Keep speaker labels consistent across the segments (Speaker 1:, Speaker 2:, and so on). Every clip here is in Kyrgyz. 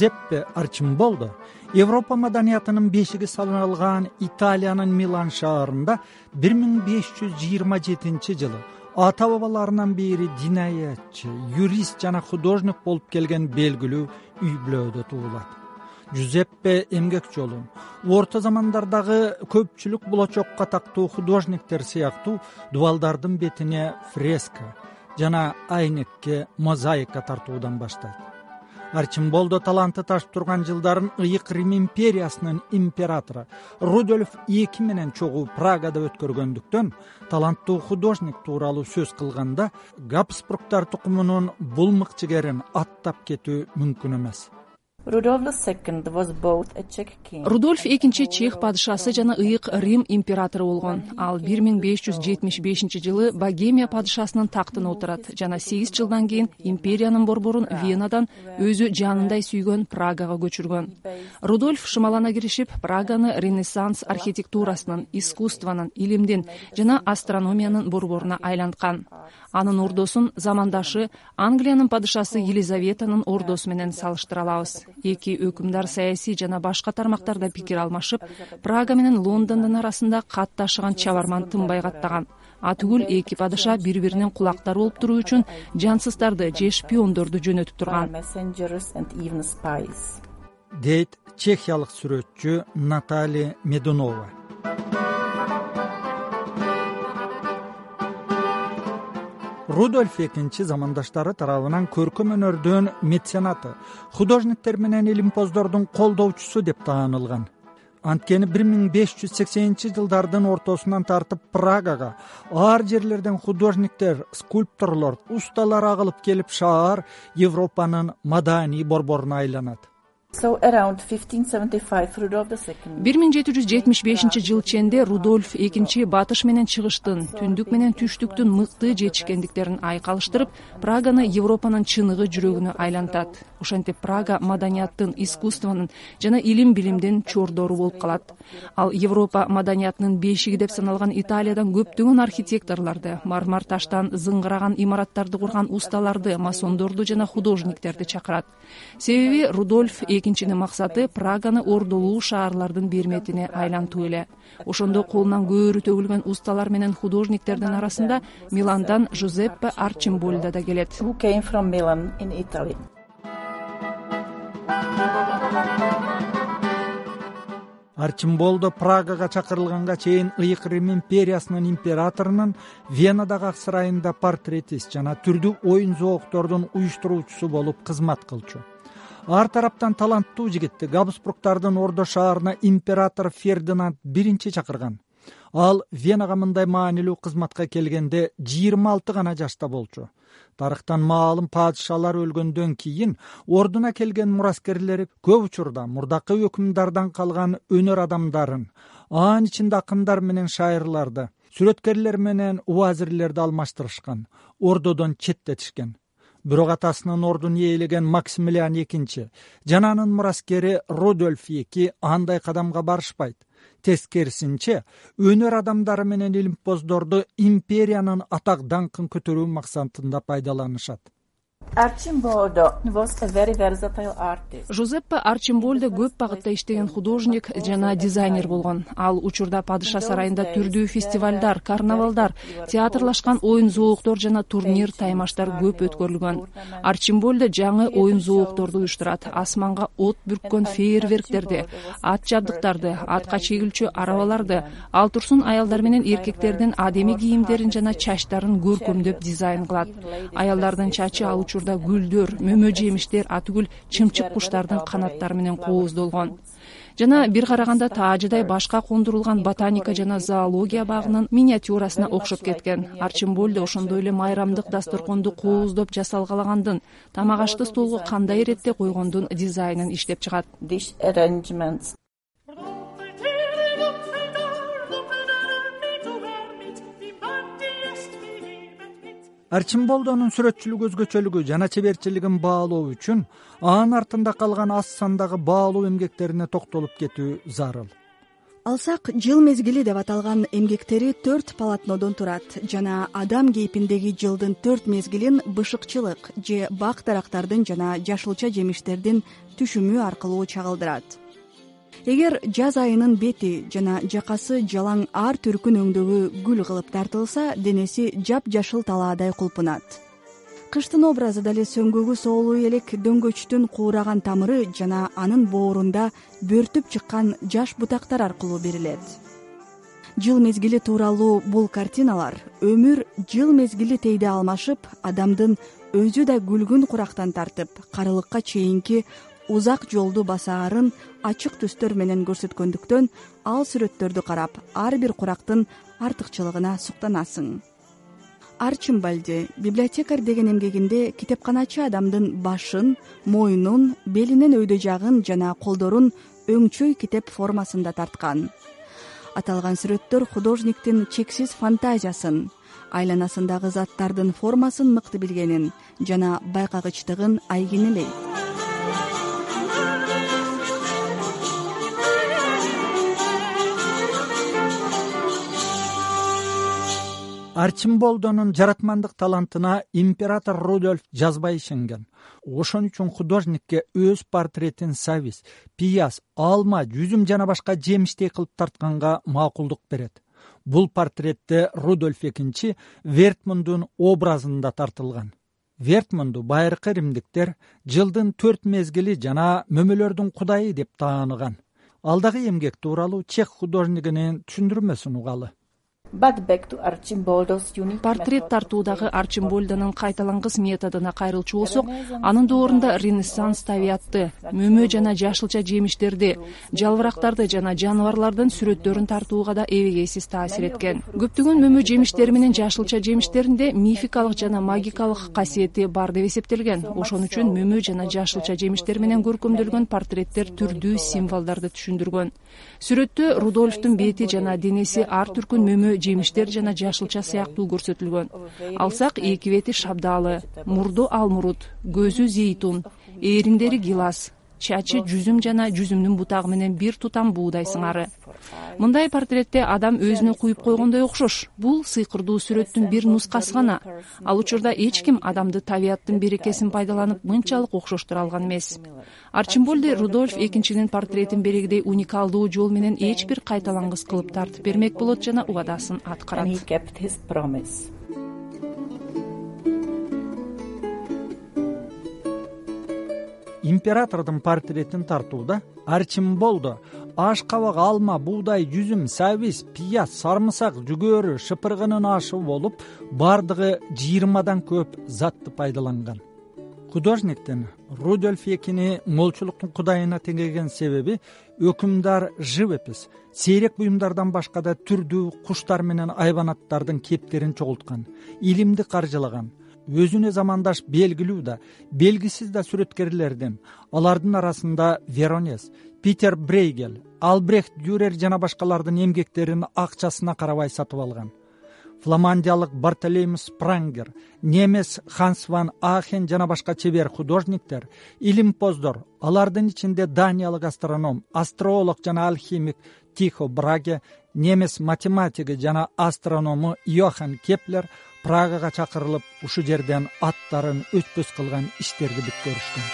Speaker 1: жузеппе арчимболдо европа маданиятынын бешиги саналган италиянын милан шаарында бир миң беш жүз жыйырма жетинчи жылы ата бабаларынан бери динаятчы юрист жана художник болуп келген белгилүү үй бүлөдө туулат. Жузеппе эмгек жолун орто замандардагы көпчүлүк булочок катактуу художниктер сыяктуу дубалдардын бетине фреска жана айнекке мозаика тартуудан баштайт арчимболдо таланты ташып турган жылдарын ыйык рим империясынын императору рудольф эки менен чогуу прагада өткөргөндүктөн таланттуу художник тууралуу сөз кылганда габсбургтар тукумунун бул мыкчыгерин аттап кетүү мүмкүн эмес
Speaker 2: рудольф экинчи чех падышасы жана ыйык рим императору болгон. Ал бир миң беш жүз жетимиш бешинчи жылы богемия падышасынын тактына отурат жана сегиз жылдан кийин империянын борборун венадан өзү жанындай сүйгөн прагага көчүргөн. Рудольф шымалана киришип праганы ренессанс архитектурасынын искусствонун илимдин жана астрономиянын борборуна айланткан. Анын ордосун замандашы англиянын падышасы елизаветанын ордосу менен салыштыра алабыз эки өкүмдар саясий жана башка тармактарда пикир алмашып прага менен лондондун арасында кат ташыган чабарман тынбай каттаган. Атүгүл эки падыша бири биринин кулактары болуп туруу үчүн жансыздарды же шпиондорду жөнөтүп турган.
Speaker 1: Дейт чехиялык сүрөтчү наталья медунова рудольф экинчи замандаштары тарабынан көркөм өнөрдүн меценаты художниктер менен илимпоздордун колдоочусу деп таанылган. Анткени бир миң беш жүз сексенинчи жылдардын ортосунан тартып прагага ар жерлерден художниктер скульпторлор усталар агылып келип шаар европанын маданий борборуна айланат
Speaker 2: бир миң жети жүз жетимиш бешинчи жыл ченде рудольф экинчи батыш менен чыгыштын түндүк менен түштүктүн мыкты жетишкендиктерин айкалыштырып праганы европанын чыныгы жүрөгүнө айлантат ошентип прага маданияттын искусствонун жана илим билимдин чордору болуп калат. Ал европа маданиятынын бешиги деп саналган италиядан көптөгөн архитекторлорду мармар таштан зыңгыраган имараттарды курган усталарды масондорду жана художниктерди чакырат. Себеби рудольф экинчинин максаты праганы ордолуу шаарлардын берметине айлантуу эле. Ошондо колунан көөрү төгүлгөн усталар менен художниктердин арасында миландан жузеппе арчимбольдо да келет
Speaker 1: арчимболдо прагага чакырылганга чейин ыйык рим империясынын императорунун венадагы ак сарайында портретист жана түрдүү оюн зооктордун уюштуруучусу болуп кызмат кылчу. Ар тараптан таланттуу жигитти габсбургтардын ордо шаарына император фердинанд биринчи чакырган ал венага мындай маанилүү кызматка келгенде жыйырма алты гана жашта болчу. Тарыхтан маалым падышалар өлгөндөн кийин ордуна келген мураскерлери көп учурда мурдакы өкүмдардан калган өнөр адамдарын анын ичинде акындар менен шайырларды сүрөткерлер менен убазирлерди алмаштырышкан ордодон четтетишкен. Бирок атасынын ордун ээлеген максимилиан экинчи жана анын мураскери рудольф эки андай кадамга барышпайт тескерисинче өнөр адамдары менен илимпоздорду империянын атак даңкын көтөрүү максатында пайдаланышат
Speaker 2: жузеппе арчимбольдо көп багытта иштеген художник жана дизайнер болгон. Ал учурда падыша сарайында түрдүү фестивалдар карнавалдар театрлашкан оюн зоокдор жана турнир таймаштар көп өткөрүлгөн. Арчимбольдо жаңы оюн зоокторду уюштурат. Асманга от бүрккөн фейерверктерди ат жабдыктарды атка чегилчү арабаларды ал турсун аялдар менен эркектердин адеми кийимдерин жана чачтарын көркөмдөп дизайн кылат. Аялдардын чачы ал учурда гүлдөр мөмө жемиштер атүгүл чымчык куштардын канаттары менен кооздолгон. Жана бир караганда таажыдай башка кондурулган ботаника жана зоология багынын миниатюрасына окшоп кеткен. Арчимбольдо ошондой эле майрамдык дасторконду кооздоп жасалгалагандын тамак ашты столго кандай иретте койгондун дизайнын иштеп чыгат
Speaker 1: арчимболдонун сүрөтчүлүк өзгөчөлүгү жана чеберчилигин баалоо үчүн анын артында калган аз сандагы баалуу эмгектерине токтолуп кетүү зарыл.
Speaker 3: Алсак жыл мезгили деп аталган эмгектери төрт полотнодон турат жана адам кейпиндеги жылдын төрт мезгилин бышыкчылык же бак дарактардын жана жашылча жемиштердин түшүмү аркылуу чагылдырат эгер жаз айынын бети жана жакасы жалаң ар түркүн өңдөгү гүл кылып тартылса денеси жапжашыл талаадай кулпунат. Кыштын образы дале сөңгөгү соолуу элек дөңгөчтүн куураган тамыры жана анын боорунда бөртүп чыккан жаш бутактар аркылуу берилет. Жыл мезгили тууралуу бул картиналар өмүр жыл мезгили тийде алмашып адамдын өзү да күлгүн курактан тартып карылыкка чейинки узак жолду басаарын ачык түстөр менен көрсөткөндүктөн ал сүрөттөрдү карап ар бир курактын артыкчылыгына суктанасың. Арчимбальди библиотекарь деген эмгегинде китепканачы адамдын башын мойнун белинин өйдө жагын жана колдорун өңчөй китеп формасында тарткан. Аталган сүрөттөр художниктин чексиз фантазиясын айланасындагы заттардын формасын мыкты билгенин жана байкагычтыгын айгинелейт
Speaker 1: арчимболдонун жаратмандык талантына император рудольф жазбай ишенген. Ошон үчүн художникке өз портретин савис пияз алма жүзүм жана башка жемиштей кылып тартканга макулдук берет. Бул портретте рудольф экинчи вертмундун образында тартылган. Вертмунду байыркы римдиктер жылдын төрт мезгили жана мөмөлөрдүн кудайы деп тааныган. Ал дагы эмгек тууралуу чех художнигинин түшүндүрмөсүн угалы
Speaker 2: портрет тартуудагы арчимбольдонун кайталангыс методуна кайрылчу болсок анын доорунда ренессанс табиятты мөмө жана жашылча жемиштерди жалбырактарды жана жаныбарлардын сүрөттөрүн тартууга да эбегейсиз таасир эткен көптөгөн мөмө жемиштери менен жашылча жемиштеринде мификалык жана магикалык касиети бар деп эсептелген. Ошон үчүн мөмө жана жашылча жемиштер менен көркөмдөлгөн портреттер түрдүү символдорду түшүндүргөн. Сүрөттө рудольфтун бети жана денеси ар түркүн мөмө жемиштер жана жашылча сыяктуу көрсөтүлгөн. Алсак эки бети шабдаалы мурду алмурут көзү зейтун ээриңдери гилас чачы жүзүм жана жүзүмдүн бутагы менен бир тутам буудай сыңары мындай портретте адам өзүнө куюп койгондой окшош. Бул сыйкырдуу сүрөттүн бир нускасы гана. Ал учурда эч ким адамды табияттын берекесин пайдаланып мынчалык окшоштура алган эмес. Арчимбольди рудольф экинчинин портретин берегидей уникалдуу жол менен эч бир кайталангыс кылып тартып бермек болот жана убадасын аткарат
Speaker 1: императордун портретин тартууда арчимболдо аш кабак алма буудай жүзүм сабиз пияз сарымсак жүгөрү шыпыргынын ашы болуп баардыгы жыйырмадан көп затты пайдаланган. Художниктин рудольф экини молчулуктун кудайына теңеген себеби өкүмдар живопись сейрек буюмдардан башка да түрдүү куштар менен айбанаттардын кептерин чогулткан илимди каржылаган өзүнө замандаш белгилүү да белгисиз да сүрөткерлердин алардын арасында веронез питер брейгел албрехт дюрер жана башкалардын эмгектерин акчасына карабай сатып алган. Фламандиялык бартолемус спрангер немес ханс ван ахен жана башка чебер художниктер илимпоздор алардын ичинде даниялык астроном астролог жана алхимик тихо браге немес математиги жана астроному йохан кеплер прагага чакырылып ушул жерден аттарын өчпөс кылган иштерди бүт көрүшкөн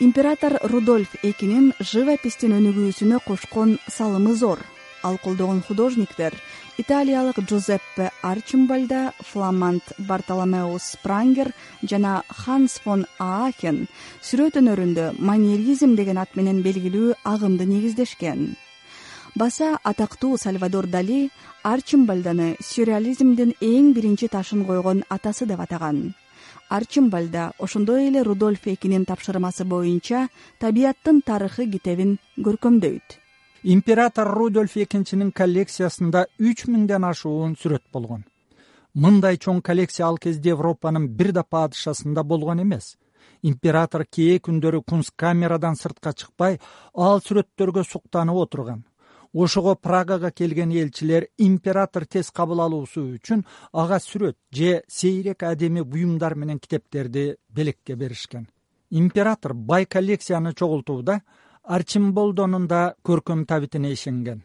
Speaker 3: император рудольф экинин живопистин өнүгүүсүнө кошкон салымы зор. Ал колдогон художниктер италиялык джузеппе арчимбальда фламанд бартоломеус спрангер жана ханс фон аакен сүрөт өнөрүндө манеризм деген ат менен белгилүү агымды негиздешкен баса атактуу сальвадор дали арчимбальданы сюрреализмдин эң биринчи ташын койгон атасы деп атаган. Арчимбальда ошондой эле рудольф экинин тапшырмасы боюнча табияттын тарыхы китебин көркөмдөйт.
Speaker 1: Император рудольф экинчинин коллекциясында үч миңден ашуун сүрөт болгон. Мындай чоң коллекция ал кезде европанын бир да падышасында болгон эмес. Император кээ күндөрү кунсткамерадан сыртка чыкпай ал сүрөттөргө суктанып отурган ошого прагага келген элчилер император тез кабыл алуусу үчүн ага сүрөт же сейрек адеми буюмдар менен китептерди белекке беришкен. Император бай коллекцияны чогултууда арчимболдонун да көркөм табитине ишенген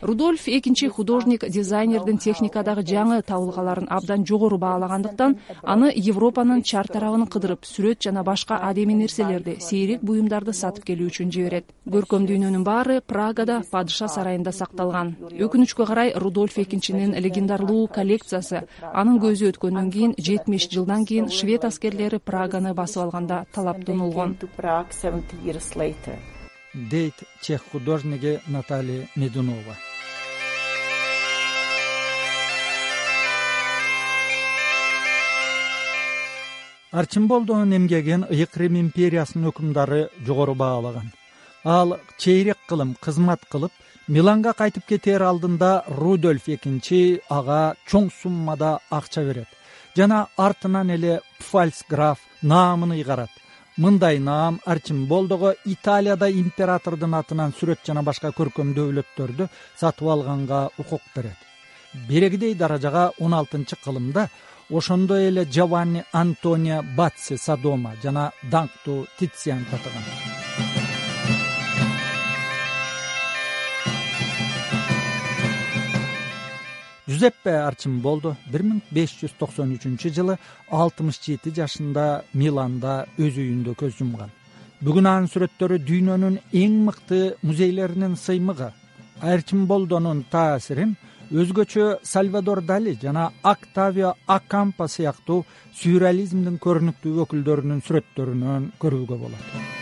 Speaker 2: рудольф экинчи художник дизайнердин техникадагы жаңы табылгаларын абдан жогору баалагандыктан аны европанын чар тарабын кыдырып сүрөт жана башка адемий нерселерди сейрек буюмдарды сатып келүү үчүн жиберет. Көркөм дүйнөнүн баары прагада падыша сарайында сакталган. Өкүнүчкө карай рудольф экинчинин легендарлуу коллекциясы анын көзү өткөндөн кийин жетимиш жылдан кийин швед аскерлери праганы басып алганда талап тонулгон
Speaker 1: дейт чех художниги наталья медунова. Арчимболдонун эмгегин ыйык рим империясынын өкүмдары жогору баалаган. Ал чейрек кылым кызмат кылып миланга кайтып кетээр алдында рудольф экинчи ага чоң суммада акча берет. Жана артынан эле пфальц граф наамын ыйгарат мындай наам арчимболдого италияда императордун атынан сүрөт жана башка көркөм дөөлөттөрдү сатып алганга укук берет. Берегидей даражага он алтынчы кылымда ошондой эле джованни антонио батси садома жана даңктуу тициан татыган жузеппе арчимболдо бир миң беш жүз токсон үчүнчү жылы алтымыш жети жашында миланда өз үйүндө көз жумган бүгүн анын сүрөттөрү дүйнөнүн эң мыкты музейлеринин сыймыгы. Арчимболдонун таасирин өзгөчө сальвадор дали жана октавио акампа сыяктуу сюрреализмдин көрүнүктүү өкүлдөрүнүн сүрөттөрүнөн көрүүгө болот